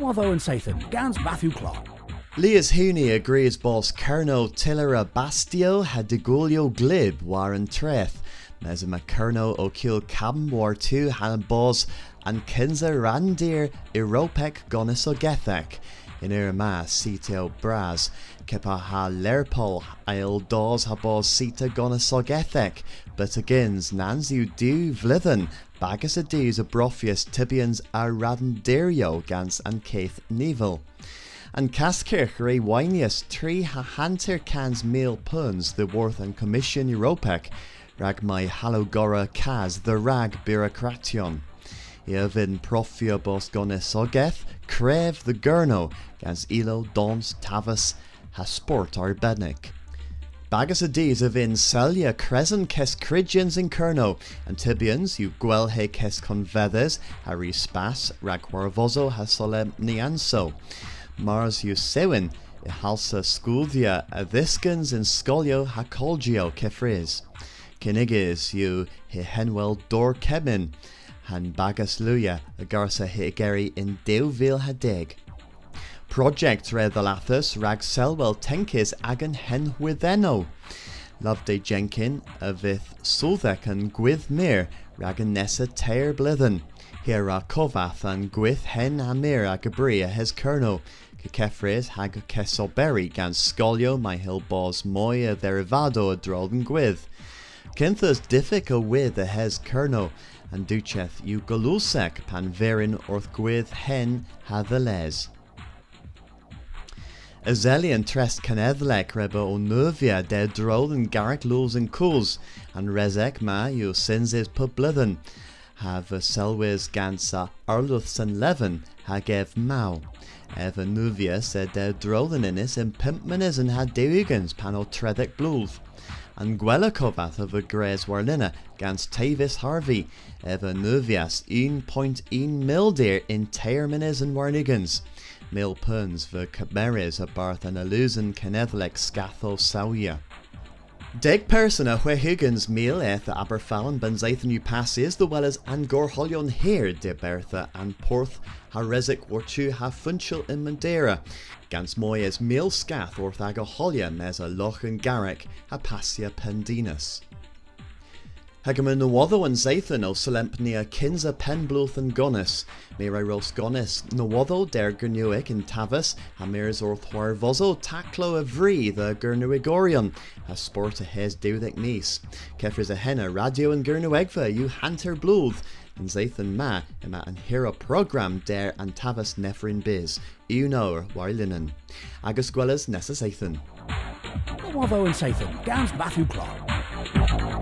Watho and Sathan, Gans Matthew Clark. Leas Hooney agrees boss Kerno Tillera Bastio had degulio glib war and treth. Mes ma Kerno O'Kill Cabin War 2 han boss and Kinza Randir Europec Gonis Ogethek. In ir ma sitio bras, kepa ha lerpol ail dos ha boss sita gonis Ogethek, but agins nans you do vlithen, bagus a dews a brofius tibians a radenderio gans and Keith Neville. And Caskirch ré wainius trí ha hantir cans meal puns the worth and commission Europec, rag my halogora cas the rag bureaucration. Iavin profio bos gones ogeth, crev the gurno, gans ilo dons tavas, ha sport ar bednick. Bagus a dies of in celia cresen kes crigians in kerno, and tibians you gwel he kes convedes, harry spas, rag warvozo ha nianso. Mars you sewin, halsa sculdia a in scolio ha colgio kefriz. Kinigis you he henwell dor kebin, han bagas luya a garsa he geri in deuvil hadeg. Project re the lathus rag selwell tenkis agan hen witheno. Loveday Jenkin a vith sulthek and gwith mir rag nessa teir blithen. Are kovath and gwith hen amir a gabria hes kerno. Kefres hag kesoberi gan scolio my hill bos moya derivado a drolden gwith. Kinthas diffic a with a hes kerno, and ducheth you galusek pan verin orth gwith hen ha the les. Azelian trest canedlek reba o nervia de drolden garrick luls and cools, and rezek ma you sins is publithen. Have selwes gansa arluths and leven ha gev mau. Eva nuvia said de drolden inis in pimpmanis and had deugans pano tredek blulth. And gwella kovath of a gres warlina gans Tavis Harvey, Eva nuvias un point un mildir in teirmanis and warnigans. Mil puns ver caberes a barth and illusion canethlek scatho sawia. Deg person a where Higgins meal eth a Aberfallon benzaithan passes the well as Angor Holion here de Bertha and Porth Harezik or chu ha funchel in Madeira. Gans moy as meal scath orth aga holia a loch and garrick ha passia pendinus. Hegemen nawotho and Zathan o Selempnia kinza penbluth and gonis, Mira ros gonis, nawotho der gernuic in Tavis, Hamirs orth vozo taklo avri the gernuigorion, a sport a hes deuthic niece. Kefris a henna radio and gernuegva you hanter bluth, and Zathan ma ima an hero program der and Tavis nefrin biz, uno warlinen. Agus gwellas nessa Zathan. Watho and Sathan, Gans Matthew Clark.